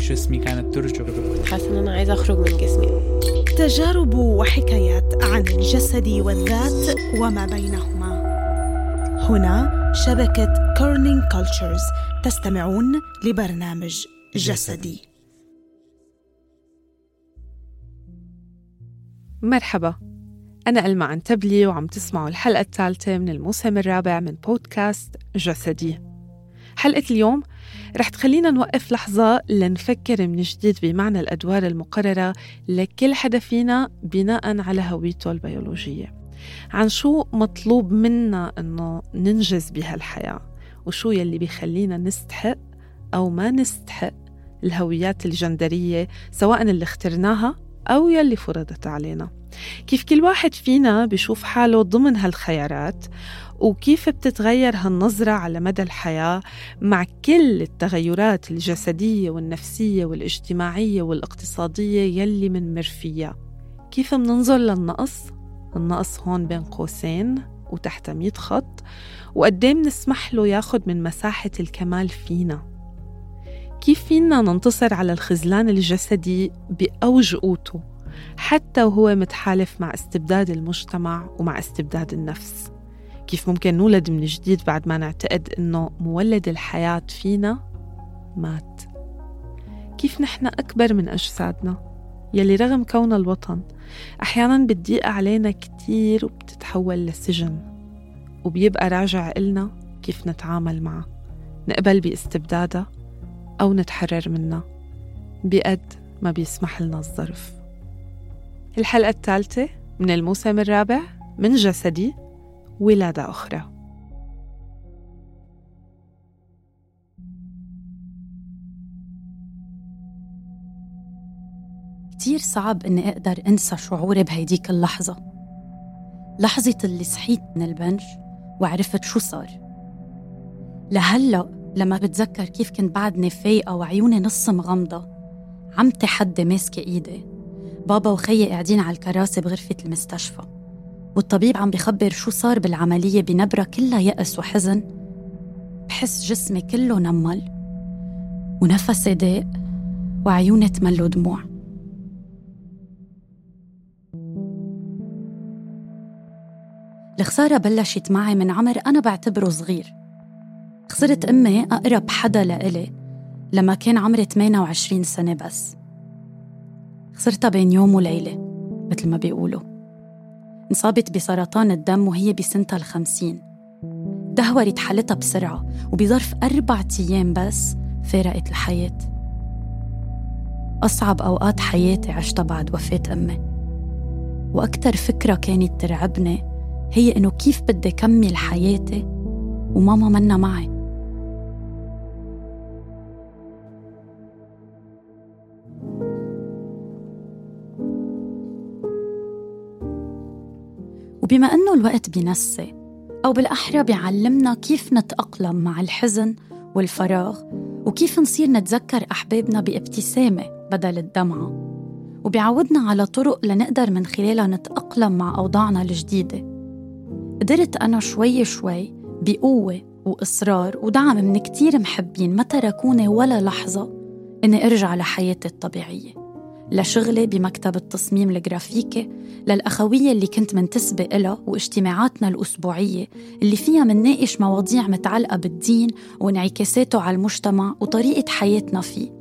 بجسمي كانت ترجف حاسة إن أنا عايزة أخرج من جسمي. تجارب وحكايات عن الجسد والذات وما بينهما. هنا شبكة كيرنينج كالتشرز تستمعون لبرنامج جسدي. مرحبا. أنا ألما عنتبلي وعم تسمعوا الحلقة الثالثة من الموسم الرابع من بودكاست جسدي. حلقة اليوم رح تخلينا نوقف لحظة لنفكر من جديد بمعنى الأدوار المقررة لكل حدا فينا بناء على هويته البيولوجية. عن شو مطلوب منا إنه ننجز بهالحياة؟ وشو يلي بيخلينا نستحق أو ما نستحق الهويات الجندرية سواء اللي اخترناها أو يلي فرضت علينا. كيف كل واحد فينا بيشوف حاله ضمن هالخيارات وكيف بتتغير هالنظرة على مدى الحياة مع كل التغيرات الجسدية والنفسية والاجتماعية والاقتصادية يلي منمر فيها. كيف مننظر للنقص؟ النقص هون بين قوسين وتحت 100 خط وقديه منسمح له ياخد من مساحة الكمال فينا. كيف فينا ننتصر على الخذلان الجسدي بأوج قوته حتى وهو متحالف مع استبداد المجتمع ومع استبداد النفس؟ كيف ممكن نولد من جديد بعد ما نعتقد إنه مولد الحياة فينا؟ مات. كيف نحن أكبر من أجسادنا؟ يلي رغم كون الوطن أحيانا بتضيق علينا كتير وبتتحول لسجن وبيبقى راجع إلنا كيف نتعامل معها نقبل باستبدادها أو نتحرر منها بقد ما بيسمح لنا الظرف. الحلقة الثالثة من الموسم الرابع من جسدي ولادة أخرى. كتير صعب إني أقدر أنسى شعوري بهيديك اللحظة. لحظة اللي صحيت من البنج وعرفت شو صار. لهلأ لما بتذكر كيف كنت بعدني فايقة وعيوني نص مغمضة عمتي حدي ماسكة إيدي. بابا وخيي قاعدين على الكراسي بغرفة المستشفى والطبيب عم بخبر شو صار بالعملية بنبرة كلها يأس وحزن. بحس جسمي كله نمل ونفسي ضاق وعيوني تملوا دموع الخسارة بلشت معي من عمر أنا بعتبره صغير. خسرت أمي أقرب حدا لإلي لما كان عمري 28 سنة بس. خسرتها بين يوم وليلة مثل ما بيقولوا. انصابت بسرطان الدم وهي بسنتها الخمسين. دهورت حالتها بسرعة وبظرف أربع أيام بس فارقت الحياة. أصعب أوقات حياتي عشتها بعد وفاة أمي. وأكتر فكرة كانت ترعبني هي إنه كيف بدي كمل حياتي وماما منا معي. وبما أنه الوقت بينسي أو بالأحرى بيعلمنا كيف نتأقلم مع الحزن والفراغ وكيف نصير نتذكر أحبابنا بابتسامة بدل الدمعة. وبيعودنا على طرق لنقدر من خلالها نتأقلم مع أوضاعنا الجديدة. قدرت أنا شوي شوي بقوة وإصرار ودعم من كتير محبين ما تركوني ولا لحظة إني أرجع لحياتي الطبيعية. لشغلي بمكتب التصميم الجرافيكي للأخوية اللي كنت منتسبة إلها واجتماعاتنا الأسبوعية اللي فيها منناقش مواضيع متعلقة بالدين وانعكاساته على المجتمع وطريقة حياتنا فيه.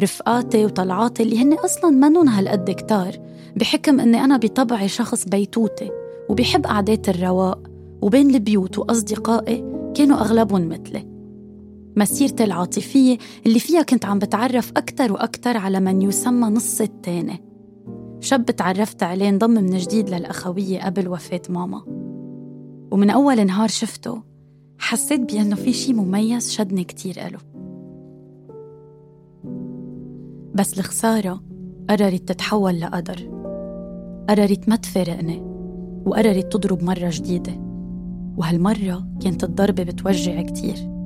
رفقاتي وطلعاتي اللي هن أصلا منن هالقد كتار بحكم أني أنا بطبعي شخص بيتوتي وبحب قعدات الرواق وبين البيوت وأصدقائي كانوا أغلبهم مثلي. مسيرتي العاطفية اللي فيها كنت عم بتعرف أكتر وأكتر على من يسمى نص التاني. شاب تعرفت عليه انضم من جديد للأخوية قبل وفاة ماما. ومن أول نهار شفته حسيت بأنه في شي مميز شدني كتير إله. بس الخسارة قررت تتحول لقدر. قررت ما تفارقني وقررت تضرب مرة جديدة. وهالمرة كانت الضربة بتوجع كتير.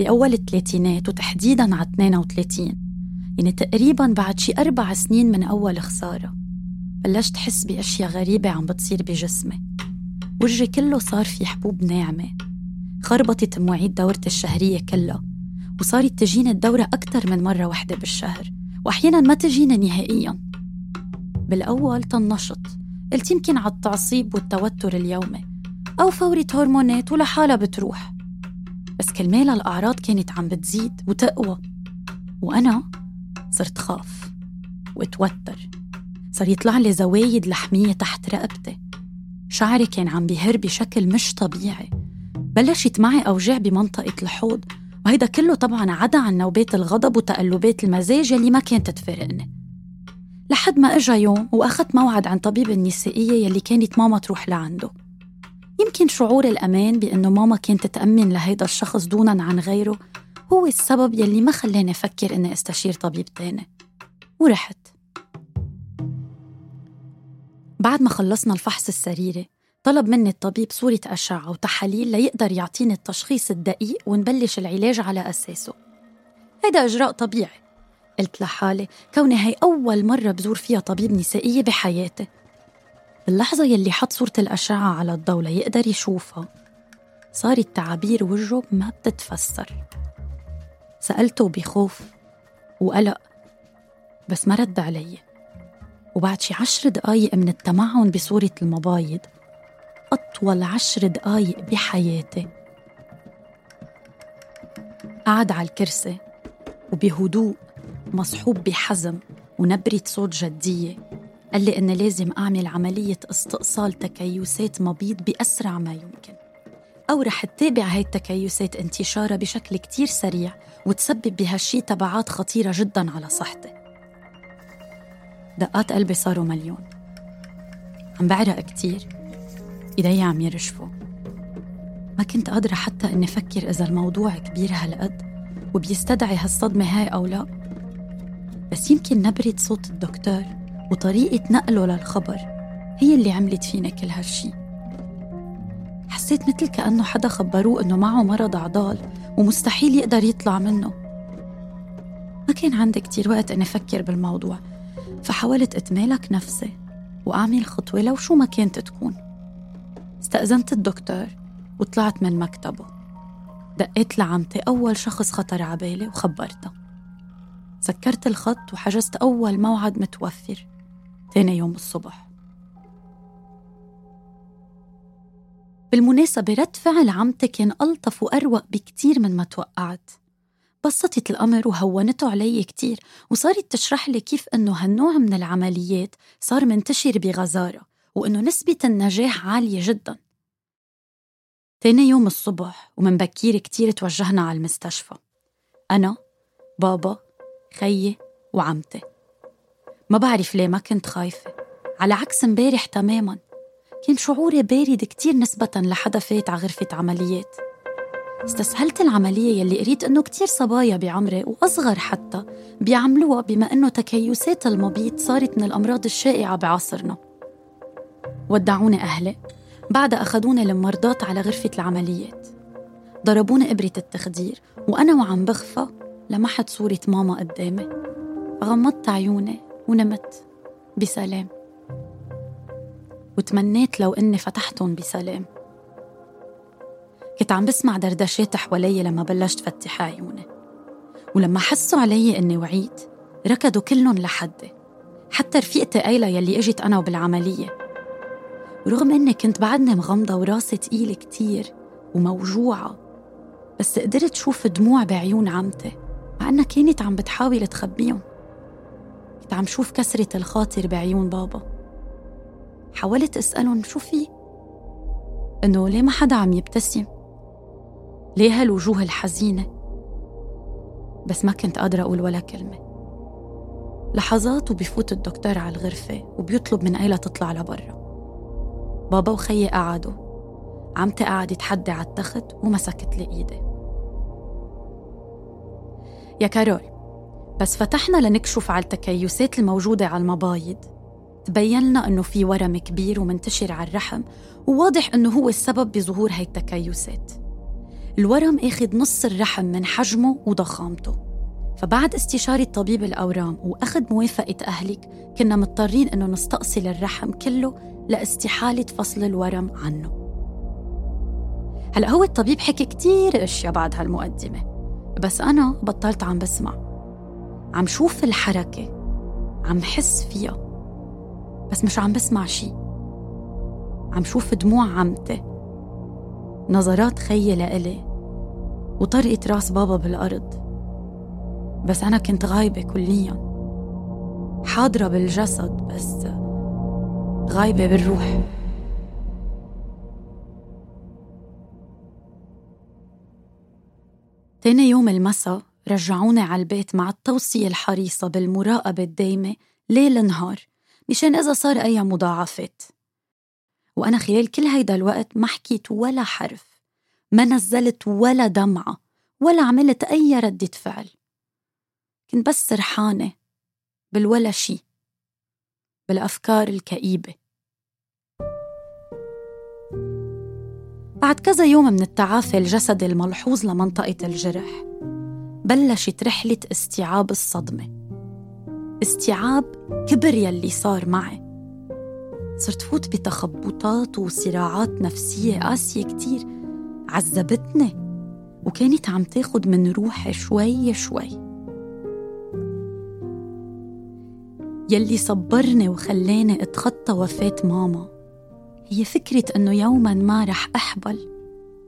بأول الثلاثينات وتحديداً على 32 يعني تقريباً بعد شي أربع سنين من أول خسارة. بلشت حس بأشياء غريبة عم بتصير بجسمي. وجهي كله صار في حبوب ناعمة. خربطت مواعيد دورتي الشهرية كلها. وصارت تجيني الدورة أكثر من مرة واحدة بالشهر. وأحيانا ما تجيني نهائيا. بالأول طنشت. قلت يمكن على التعصيب والتوتر اليومي. أو فورة هرمونات ولحالها بتروح. بس كرمال الأعراض كانت عم بتزيد وتقوى. وأنا صرت خاف واتوتر. صار يطلع لي زوايد لحمية تحت رقبتي. شعري كان عم بيهر بشكل مش طبيعي. بلشت معي أوجاع بمنطقة الحوض وهيدا كله طبعا عدا عن نوبات الغضب وتقلبات المزاج يلي ما كانت تفارقني. لحد ما إجا يوم وأخذت موعد عند طبيب النسائية يلي كانت ماما تروح لعنده. يمكن شعور الأمان بأنه ماما كانت تأمن لهيدا الشخص دونا عن غيره هو السبب يلي ما خلاني أفكر إني أستشير طبيب تاني. ورحت. بعد ما خلصنا الفحص السريري طلب مني الطبيب صورة أشعة وتحاليل ليقدر يعطيني التشخيص الدقيق ونبلش العلاج على أساسه. هيدا إجراء طبيعي. قلت لحالي كوني هي أول مرة بزور فيها طبيب نسائية بحياتي. باللحظة يلي حط صورة الأشعة على الضوء ليقدر يشوفها صارت تعابير وجهه ما بتتفسر. سألته بخوف وقلق بس ما رد علي. وبعد شي عشر دقايق من التمعن بصورة المبايض أطول عشر دقايق بحياتي. قعد على الكرسي وبهدوء مصحوب بحزم ونبرة صوت جدية. قال لي إني لازم أعمل عملية استئصال تكيسات مبيض بأسرع ما يمكن. أو رح تتابع هاي التكيسات انتشارها بشكل كتير سريع وتسبب بهالشي تبعات خطيرة جدا على صحتي. دقات قلبي صاروا مليون. عم بعرق كتير. إيدي عم يرجفوا ما كنت قادرة حتى إني أفكر إذا الموضوع كبير هالقد وبيستدعي هالصدمة هاي أو لا. بس يمكن نبرة صوت الدكتور. وطريقة نقله للخبر هي اللي عملت فينا كل هالشي. حسيت مثل كأنه حدا خبروه إنه معه مرض عضال ومستحيل يقدر يطلع منه. ما كان عندي كتير وقت إني أفكر بالموضوع فحاولت أتمالك نفسي وأعمل خطوة لو شو ما كانت تكون. استأذنت الدكتور وطلعت من مكتبه. دقيت لعمتي أول شخص خطر عبالي وخبرتها. سكرت الخط وحجزت أول موعد متوفر. تاني يوم الصبح. بالمناسبة رد فعل عمتي كان ألطف وأروق بكتير من ما توقعت. بسطت الأمر وهونته علي كتير وصارت تشرح لي كيف إنه هالنوع من العمليات صار منتشر بغزارة وإنه نسبة النجاح عالية جدا. تاني يوم الصبح ومن بكير كتير توجهنا على المستشفى. أنا بابا خيي وعمتي. ما بعرف ليه ما كنت خايفة. على عكس امبارح تماما. كان شعوري بارد كتير نسبة لحدا فات على غرفة عمليات. استسهلت العملية يلي قريت إنه كتير صبايا بعمري وأصغر حتى بيعملوها بما إنه تكيسات المبيض صارت من الأمراض الشائعة بعصرنا. ودعوني أهلي. بعدها أخذوني الممرضات على غرفة العمليات. ضربوني إبرة التخدير وأنا وعم بخفى لمحت صورة ماما قدامي. غمضت عيوني. ونمت بسلام. وتمنيت لو إني فتحتهم بسلام. كنت عم بسمع دردشات حوالي لما بلشت فتح عيوني ولما حسوا علي إني وعيت ركضوا كلهم لحدي حتى رفيقتي أيلا يلي إجت أنا وبالعملية. ورغم إني كنت بعدني مغمضة وراسي تقيل كتير وموجوعة بس قدرت شوف دموع بعيون عمتي مع إنها كانت عم بتحاول تخبيهم. كنت عم شوف كسرة الخاطر بعيون بابا حاولت أسألهم شو في؟ إنه ليه ما حدا عم يبتسم؟ ليه هالوجوه الحزينة؟ بس ما كنت قادرة أقول ولا كلمة لحظات وبفوت الدكتور على الغرفة وبيطلب من أيلا تطلع لبرا بابا وخيي قعدوا عمتي قعدت تحدي على التخت ومسكت لي إيدي يا كارول بس فتحنا لنكشف على التكيسات الموجودة على المبايض. تبين لنا إنه في ورم كبير ومنتشر على الرحم وواضح إنه هو السبب بظهور هاي التكيسات. الورم آخذ نص الرحم من حجمه وضخامته. فبعد استشارة طبيب الأورام وأخذ موافقة أهلك كنا مضطرين إنه نستأصل الرحم كله لاستحالة فصل الورم عنه. هلأ هو الطبيب حكي كتير أشياء بعد هالمقدمة بس أنا بطلت عم بسمع. عم شوف الحركة عم حس فيها بس مش عم بسمع شي. عم شوف دموع عمتي نظرات خيي لإلي وطرقة راس بابا بالأرض. بس أنا كنت غايبة كليا حاضرة بالجسد بس غايبة بالروح. تاني يوم المساء رجعوني على البيت مع التوصية الحريصة بالمراقبة الدايمة ليل نهار مشان إذا صار أي مضاعفات. وأنا خلال كل هيدا الوقت ما حكيت ولا حرف ما نزلت ولا دمعة ولا عملت أي ردة فعل. كنت بس سرحانة بالولا شي بالأفكار الكئيبة. بعد كذا يوم من التعافي الجسدي الملحوظ لمنطقة الجرح بلشت رحلة استيعاب الصدمة. استيعاب كبر يلي صار معي. صرت فوت بتخبطات وصراعات نفسية قاسية كتير. عذبتني وكانت عم تاخد من روحي شوي شوي. يلي صبرني وخلاني اتخطى وفاة ماما. هي فكرة إنه يوما ما رح أحبل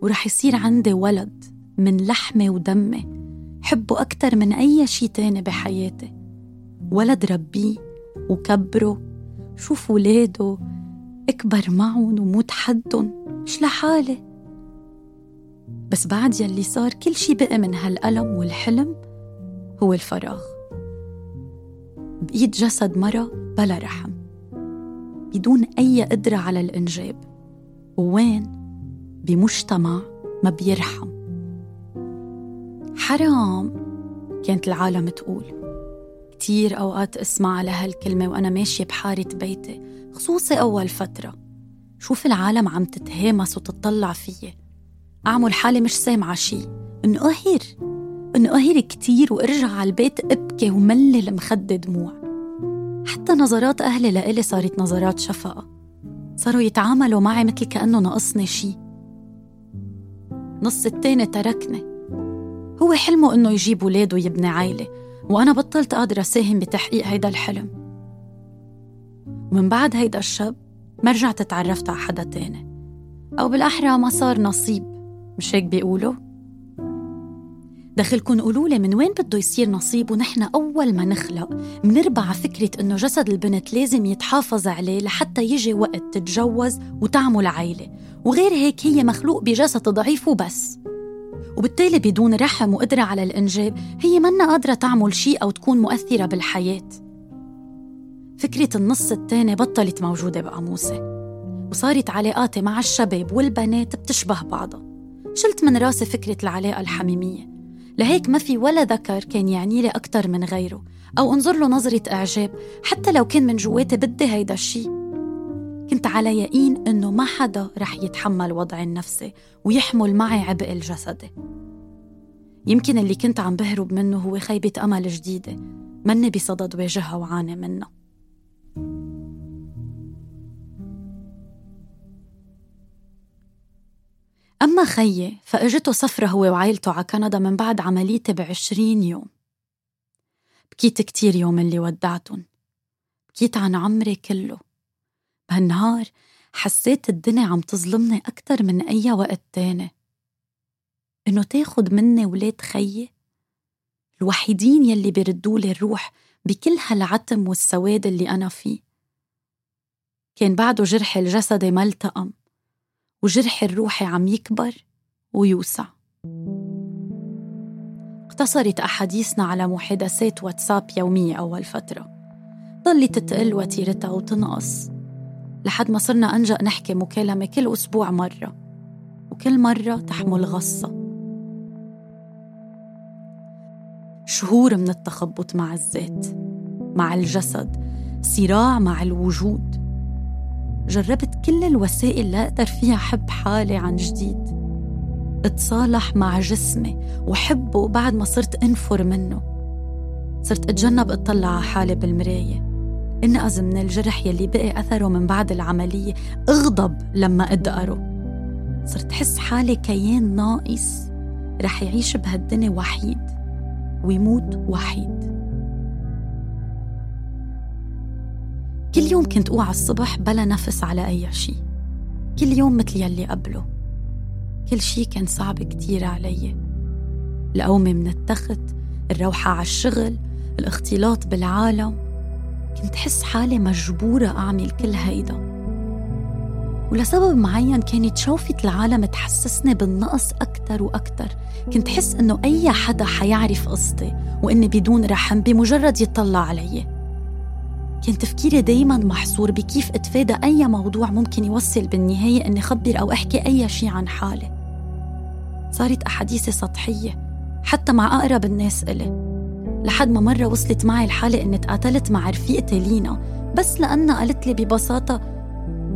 ورح يصير عندي ولد من لحمي ودمي. حبه أكتر من أي شي تاني بحياتي. ولد ربيه وكبره شوف ولاده اكبر معهم وموت حدهم مش لحالي. بس بعد يلي صار كل شي بقي من هالألم والحلم هو الفراغ. بإيد جسد مرة بلا رحم بدون أي قدرة على الإنجاب. ووين؟ بمجتمع ما بيرحم. حرام كانت العالم تقول. كتير أوقات أسمع على هالكلمة وأنا ماشية بحارة بيتي خصوصي أول فترة. شوف العالم عم تتهامس وتطلع فيي. أعمل حالي مش سامعة شي. انقهر. انقهر كتير وارجع على البيت أبكي وملل مخدة دموع. حتى نظرات أهلي لإلي صارت نظرات شفقة. صاروا يتعاملوا معي مثل كأنه ناقصني شي. نص التاني تركني. هو حلمه إنه يجيب ولاد ويبني عائلة وأنا بطلت قادرة أساهم بتحقيق هيدا الحلم. ومن بعد هيدا الشاب ما رجعت تعرفت على حدا تاني. أو بالأحرى ما صار نصيب مش هيك بيقولوا؟ دخلكن قولوا لي من وين بده يصير نصيب ونحن أول ما نخلق منربع فكرة إنه جسد البنت لازم يتحافظ عليه لحتى يجي وقت تتجوز وتعمل عيلة وغير هيك هي مخلوق بجسد ضعيف وبس. وبالتالي بدون رحم وقدرة على الإنجاب هي منا قادرة تعمل شيء أو تكون مؤثرة بالحياة. فكرة النص التاني بطلت موجودة بقاموسي وصارت علاقاتي مع الشباب والبنات بتشبه بعضها. شلت من راسي فكرة العلاقة الحميمية. لهيك ما في ولا ذكر كان يعني لي أكتر من غيره أو انظر له نظرة إعجاب حتى لو كان من جواتي بدي هيدا الشي كنت على يقين إنه ما حدا رح يتحمل وضعي النفسي ويحمل معي عبء الجسدي يمكن اللي كنت عم بهرب منه هو خيبة أمل جديدة مني بصدد واجهها وعاني منها. أما خيي فأجته سفرة هو وعائلته على كندا من بعد عمليتي بعشرين يوم. بكيت كتير يوم اللي ودعتن. بكيت عن عمري كله. بهالنهار حسيت الدنيا عم تظلمني أكتر من أي وقت تاني. إنه تاخد مني ولاد خيي؟ الوحيدين يلي بيردولي الروح بكل هالعتم والسواد اللي أنا فيه. كان بعده جرحي الجسدي ما التأم وجرحي الروحي عم يكبر ويوسع. اقتصرت أحاديثنا على محادثات واتساب يومية أول فترة. ضلت تقل وتيرتها وتنقص. لحد ما صرنا أنجأ نحكي مكالمة كل أسبوع مرة وكل مرة تحمل غصة. شهور من التخبط مع الذات مع الجسد صراع مع الوجود. جربت كل الوسائل لا أقدر فيها حب حالي عن جديد. أتصالح مع جسمي وحبه بعد ما صرت أنفر منه. صرت أتجنب أطلع على حالي بالمراية. انقذ من الجرح يلي بقي أثره من بعد العملية أغضب لما أدقره. صرت حس حالي كيان ناقص. رح يعيش بهالدنيا وحيد ويموت وحيد. كل يوم كنت أوعى الصبح بلا نفس على أي شي كل يوم مثل يلي قبله. كل شي كان صعب كتير علي. القومة من التخت الروحة على الشغل الاختلاط بالعالم. كنت حس حالي مجبورة أعمل كل هيدا. ولسبب معين كانت شوفة العالم تحسسني بالنقص أكتر وأكتر. كنت حس إنه أي حدا حيعرف قصتي وإني بدون رحم بمجرد يطلع علي. كان تفكيري دايما محصور بكيف أتفادى أي موضوع ممكن يوصل بالنهاية إني خبر أو أحكي أي شي عن حالي. صارت أحاديثي سطحية حتى مع أقرب الناس إلي. لحد ما مرة وصلت معي الحالة إني تقاتلت مع رفيقتي لينا. بس لأنها قالت لي ببساطة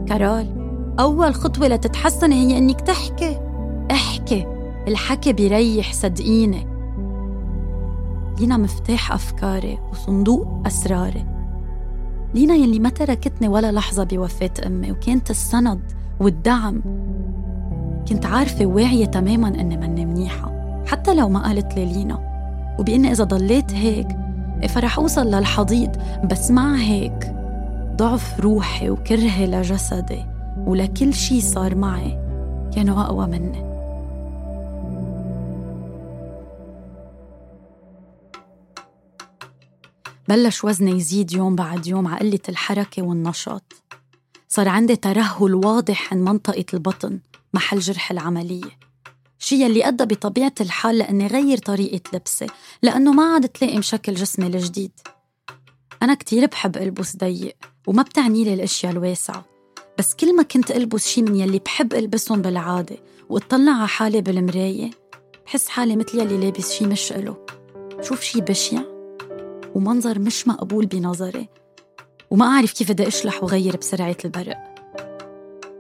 كارول أول خطوة لتتحسني هي إنك تحكي. احكي الحكي بيريح صدقيني. لينا مفتاح أفكاري وصندوق أسراري. لينا يلي ما تركتني ولا لحظة بوفاة أمي وكانت السند والدعم. كنت عارفة واعية تماما إني مني منيحة حتى لو ما قالت لي لينا. وبإني إذا ضليت هيك فرح أوصل للحضيض بس مع هيك ضعف روحي وكرهي لجسدي ولكل شي صار معي كانوا أقوى مني. بلش وزني يزيد يوم بعد يوم على قلة الحركة والنشاط. صار عندي ترهل واضح عن منطقة البطن محل جرح العملية. شي يلي أدى بطبيعة الحال لأني غير طريقة لبسي لأنه ما عاد تلائم شكل جسمي الجديد أنا كتير بحب ألبس ضيق وما بتعني لي الأشياء الواسعة. بس كل ما كنت ألبس شي من يلي بحب ألبسهم بالعادة وأطلع على حالي بالمراية بحس حالي مثل يلي لابس شي مش إله شوف شي بشع ومنظر مش مقبول بنظري. وما أعرف كيف بدي أشلح وغير بسرعة البرق.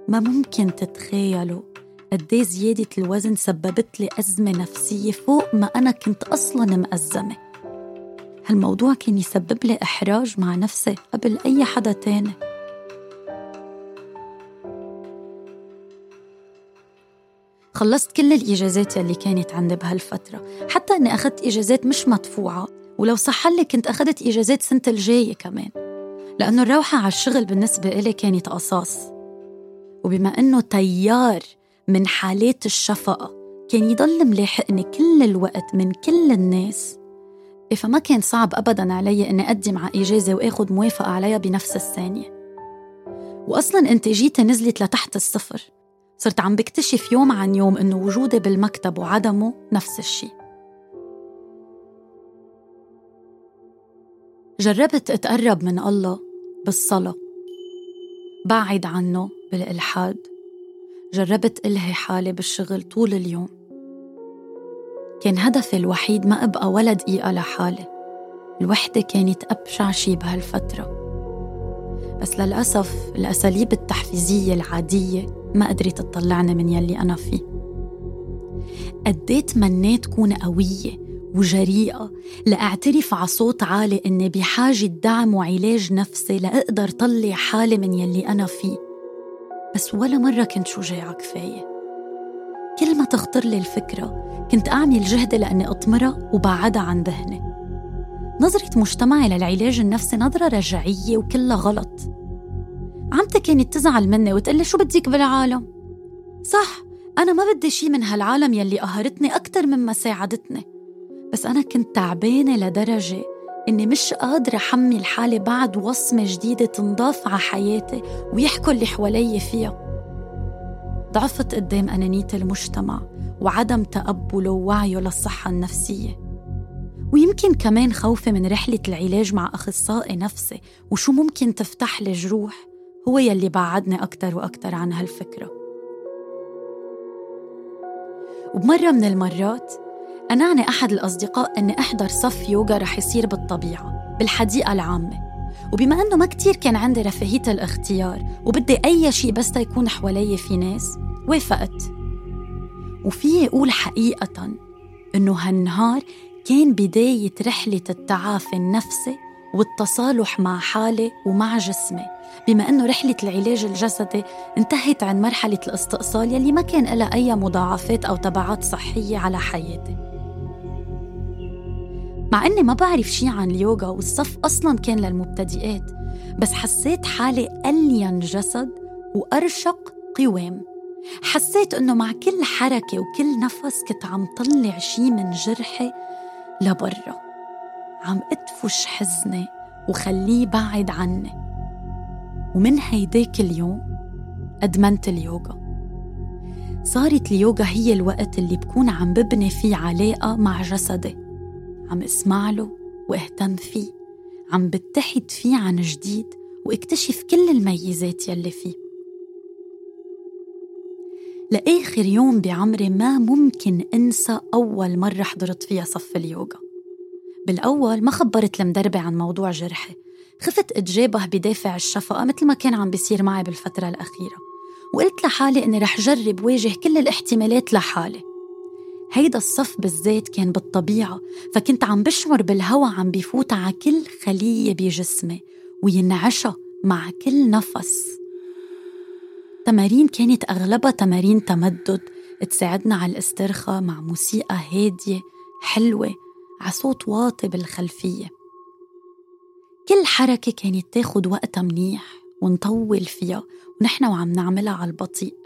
ما ممكن تتخيلوا قد إيه زيادة الوزن سببت لي أزمة نفسية فوق ما أنا كنت أصلا مأزمة. هالموضوع كان يسبب لي إحراج مع نفسي قبل أي حدا تاني. خلصت كل الإجازات اللي كانت عندي بهالفترة. حتى أني أخذت إجازات مش مدفوعة. ولو صح لي كنت أخذت إجازات سنة الجاية كمان. لأنه الروحة على الشغل بالنسبة إلي كانت قصاص. وبما أنه تيار من حالات الشفقة. كان يضل ملاحقني كل الوقت من كل الناس. إيه فما كان صعب أبدا علي إني أقدم على إجازة وآخد موافقة عليها بنفس الثانية. وأصلا إنتاجيتي نزلت لتحت الصفر. صرت عم بكتشف يوم عن يوم إنه وجودي بالمكتب وعدمه نفس الشي جربت أتقرب من الله بالصلاة. بعد عنه بالإلحاد. جربت إلهي حالي بالشغل طول اليوم. كان هدفي الوحيد ما أبقى ولا دقيقة لحالي الوحدة كانت أبشع شي بهالفترة. بس للأسف الأساليب التحفيزية العادية ما قدرت تطلعني من يلي أنا فيه. قديت منيت كون قوية وجريئة لأعترف على صوت عالي إني بحاجة دعم وعلاج نفسي لأقدر طلع حالي من يلي أنا فيه. بس ولا مرة كنت شجاعة كفاية. كل ما تخطر لي الفكرة كنت أعمل جهدي لأني أطمرها وبعدها عن ذهني. نظرة مجتمعي للعلاج النفسي نظرة رجعية وكلها غلط. عمتي كانت تزعل مني وتقلي شو بديك بالعالم؟ صح أنا ما بدي شي من هالعالم يلي قهرتني أكتر مما ساعدتني. بس أنا كنت تعبانة لدرجة إني مش قادرة أحمل حالي بعد وصمة جديدة تنضاف على حياتي ويحكوا اللي حوالي فيها. ضعفت قدام أنانية المجتمع وعدم تقبله ووعيه للصحة النفسية. ويمكن كمان خوفي من رحلة العلاج مع أخصائي نفسي وشو ممكن تفتح لي جروح هو يلي بعدني أكتر وأكتر عن هالفكرة. وبمرة من المرات أنعني أحد الأصدقاء أني أحضر صف يوغا رح يصير بالطبيعة بالحديقة العامة. وبما أنه ما كتير كان عندي رفاهية الاختيار وبدي أي شيء بس يكون حوالي في ناس وافقت. وفي أقول حقيقة إنه هالنهار كان بداية رحلة التعافي النفسي والتصالح مع حالي ومع جسمي. بما أنه رحلة العلاج الجسدي انتهت عن مرحلة الاستئصال يلي ما كان لها أي مضاعفات أو تبعات صحية على حياتي. مع أني ما بعرف شي عن اليوغا والصف أصلا كان للمبتدئات بس حسيت حالي ألين جسد وأرشق قوام. حسيت أنه مع كل حركة وكل نفس كنت عم طلع شي من جرحي لبرا. عم ادفش حزني وخليه بعد عني. ومن هيداك اليوم أدمنت اليوغا. صارت اليوغا هي الوقت اللي بكون عم ببني فيه علاقة مع جسدي. عم اسمع له واهتم فيه عم بتحد فيه عن جديد واكتشف كل الميزات يلي فيه. لآخر يوم بعمري ما ممكن أنسى أول مرة حضرت فيها صف اليوغا. بالأول ما خبرت المدربة عن موضوع جرحي خفت أتجابه بدافع الشفقة مثل ما كان عم بيصير معي بالفترة الأخيرة وقلت لحالي إني رح جرب واجه كل الاحتمالات لحالي. هيدا الصف بالذات كان بالطبيعة فكنت عم بشعر بالهوى عم بيفوت على كل خلية بجسمي وينعشى مع كل نفس. تمارين كانت أغلبها تمارين تمدد تساعدنا على الاسترخاء مع موسيقى هادية حلوة على صوت واطي بالخلفية. كل حركة كانت تاخد وقتها منيح ونطول فيها ونحن وعم نعملها على البطيء.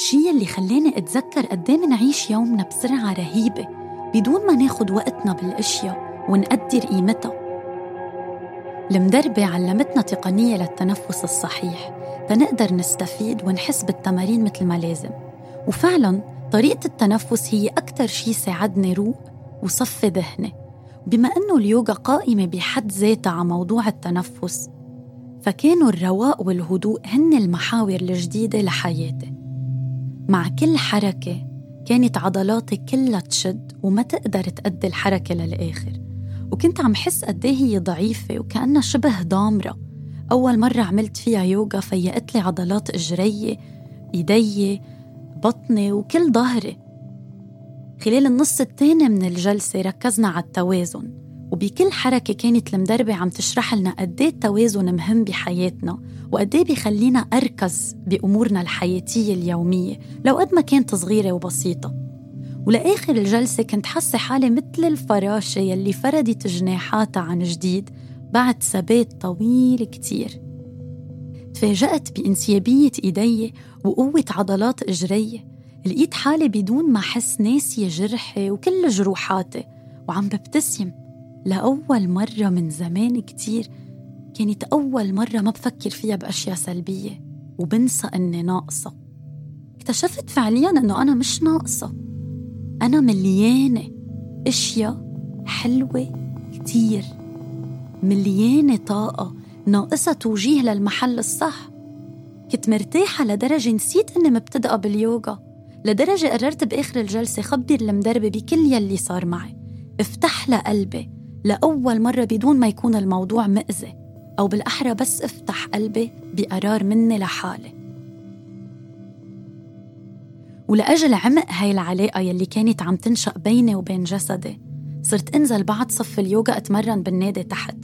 الشي اللي خلاني أتذكر قديه منعيش يومنا بسرعة رهيبة بدون ما ناخد وقتنا بالأشياء ونقدر قيمتها. المدربة علمتنا تقنية للتنفس الصحيح تنقدر نستفيد ونحس بالتمارين مثل ما لازم. وفعلا طريقة التنفس هي أكثر شي ساعدني روق وصفي ذهني. بما أنه اليوغا قائمة بحد ذاتها على موضوع التنفس فكانوا الرواق والهدوء هن المحاور الجديدة لحياتي. مع كل حركة كانت عضلاتي كلها تشد وما تقدر تأدي الحركة للآخر. وكنت عم حس قد هي ضعيفة وكأنها شبه ضامرة. أول مرة عملت فيها يوغا فيقت لي عضلات إجرية إيدي بطني وكل ظهري. خلال النص الثاني من الجلسة ركزنا على التوازن. وبكل حركة كانت المدربة عم تشرح لنا قد التوازن مهم بحياتنا وقد بيخلينا أركز بأمورنا الحياتية اليومية لو قد ما كانت صغيرة وبسيطة. ولآخر الجلسة كنت حاسة حالي مثل الفراشة يلي فردت جناحاتها عن جديد بعد ثبات طويل كتير. تفاجأت بانسيابية إيدي وقوة عضلات إجري. لقيت حالي بدون ما أحس ناسية جرحي وكل جروحاتي وعم ببتسم. لأول مرة من زمان كتير كانت أول مرة ما بفكر فيها بأشياء سلبية وبنسى إني ناقصة. اكتشفت فعليا إنه أنا مش ناقصة. أنا مليانة أشياء حلوة كتير. مليانة طاقة ناقصة توجيه للمحل الصح. كنت مرتاحة لدرجة نسيت إني مبتدئة باليوغا لدرجة قررت بآخر الجلسة خبر المدربة بكل يلي صار معي. افتح لها قلبي لأول مرة بدون ما يكون الموضوع مأذي أو بالأحرى بس افتح قلبي بقرار مني لحالي. ولأجل عمق هاي العلاقة يلي كانت عم تنشأ بيني وبين جسدي صرت أنزل بعد صف اليوغا أتمرن بالنادي تحت.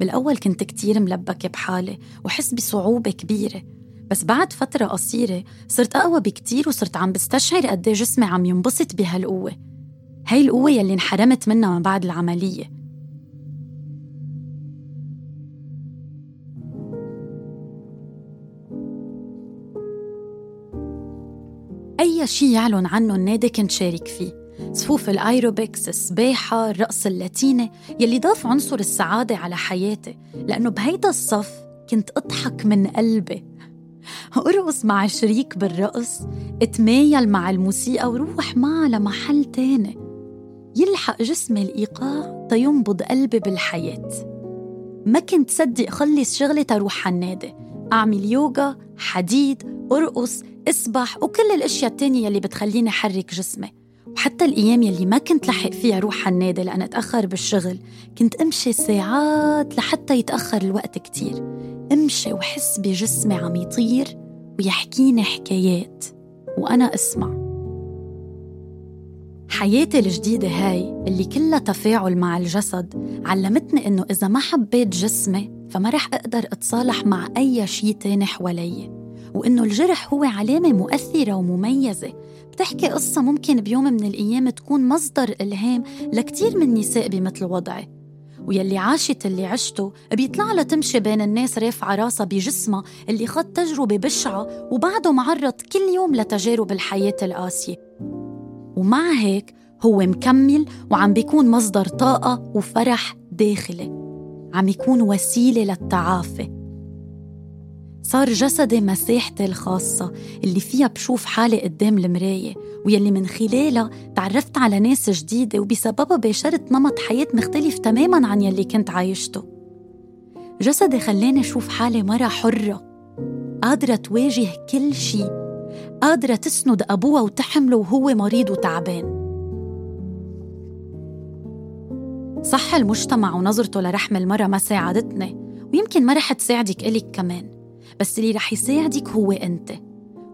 بالأول كنت كتير ملبكة بحالي وحس بصعوبة كبيرة بس بعد فترة قصيرة صرت أقوى بكتير وصرت عم بستشعر قد جسمي عم ينبسط بهالقوة. هاي القوة يلي انحرمت منها من بعد العملية. أي شي يعلن عنه النادي كنت شارك فيه. صفوف الأيروبكس، السباحة، الرقص اللاتيني يلي ضاف عنصر السعادة على حياتي. لأنه بهيدا الصف كنت أضحك من قلبي. أرقص مع شريك بالرقص أتمايل مع الموسيقى وروح معها لمحل تاني. يلحق جسمي الإيقاع تينبض قلبي بالحياة. ما كنت صدق خلص شغلي تروح على النادي. أعمل يوغا، حديد، أرقص، اسبح وكل الأشياء التانية اللي بتخليني أحرك جسمي. وحتى الأيام يلي ما كنت لحق فيها روح على النادي لأن أتأخر بالشغل كنت أمشي ساعات لحتى يتأخر الوقت كتير. أمشي وحس بجسمي عم يطير ويحكيني حكايات وأنا أسمع. حياتي الجديدة هاي اللي كلها تفاعل مع الجسد علمتني إنه إذا ما حبيت جسمي فما رح أقدر أتصالح مع أي شيء تاني حوالي وإنه الجرح هو علامة مؤثرة ومميزة. بتحكي قصة ممكن بيوم من الأيام تكون مصدر إلهام لكتير من نساء بمثل وضعي ويلي عاشت اللي عشته بيطلع لها تمشي بين الناس رافعة راسها بجسمها اللي خد تجربة بشعة وبعده معرض كل يوم لتجارب الحياة القاسية. ومع هيك هو مكمل وعم بيكون مصدر طاقة وفرح داخلي. عم يكون وسيلة للتعافي. صار جسدي مساحتي الخاصة اللي فيها بشوف حالي قدام المراية ويلي من خلالها تعرفت على ناس جديدة وبسببها باشرت نمط حياة مختلف تماما عن يلي كنت عايشته. جسدي خلاني أشوف حالي مرة حرة قادرة تواجه كل شي قادرة تسند أبوها وتحمله وهو مريض وتعبان. صح المجتمع ونظرته لرحم المرأة ما ساعدتني ويمكن ما رح تساعدك إلك كمان. بس اللي رح يساعدك هو أنت.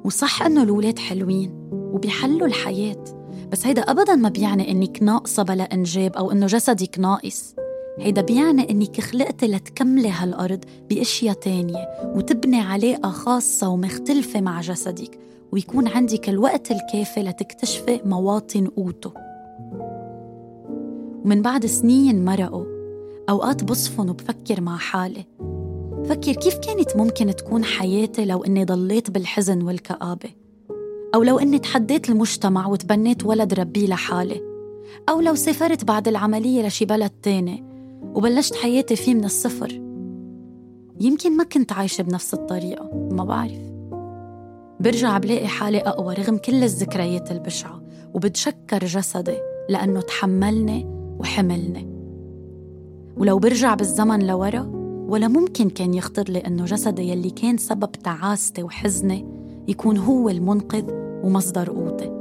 وصح إنه الولاد حلوين وبيحلوا الحياة بس هيدا أبدا ما بيعني إنك ناقصة بلا إنجاب أو إنه جسدك ناقص. هيدا بيعني إنك خلقتي لتكملي هالأرض بأشياء تانية وتبني علاقة خاصة ومختلفة مع جسدك ويكون عندك الوقت الكافي لتكتشفي مواطن قوته. ومن بعد سنين مرقوا أوقات بصفن وبفكر مع حالي. فكر كيف كانت ممكن تكون حياتي لو إني ضليت بالحزن والكآبة؟ أو لو إني تحديت المجتمع وتبنيت ولد ربيه لحالي؟ أو لو سافرت بعد العملية لشي بلد تاني وبلشت حياتي فيه من الصفر؟ يمكن ما كنت عايشة بنفس الطريقة ما بعرف. برجع بلاقي حالي أقوى رغم كل الذكريات البشعة وبتشكر جسدي لأنه تحملني وحملني. ولو برجع بالزمن لورا ولا ممكن كان يخطر لي إنه جسدي يلي كان سبب تعاستي وحزني يكون هو المنقذ ومصدر قوتي.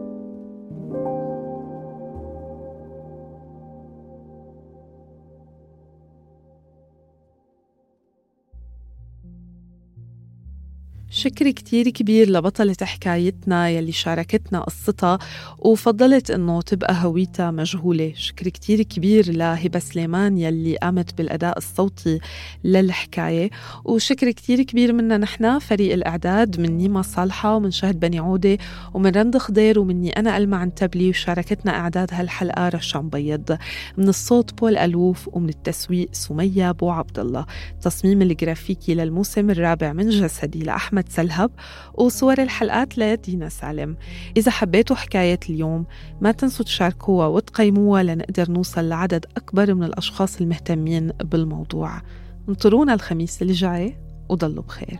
شكر كتير كبير لبطلة حكايتنا يلي شاركتنا قصتها وفضلت إنه تبقى هويتها مجهولة. شكر كتير كبير لهبة سليمان يلي قامت بالأداء الصوتي للحكاية. وشكر كتير كبير منا نحن فريق الإعداد من نيما صالحة ومن شهد بني عودة ومن رند خضير ومني أنا ألمع عنتبلي وشاركتنا إعداد هالحلقة رشا مبيض من الصوت بول ألوف ومن التسويق سمية بو عبد الله. تصميم الجرافيكي للموسم الرابع من جسدي لأحمد سلهب وصور الحلقات لدينا سالم. إذا حبيتوا حكاية اليوم ما تنسوا تشاركوها وتقيموها لنقدر نوصل لعدد أكبر من الأشخاص المهتمين بالموضوع. انطرونا الخميس الجاي وضلوا بخير.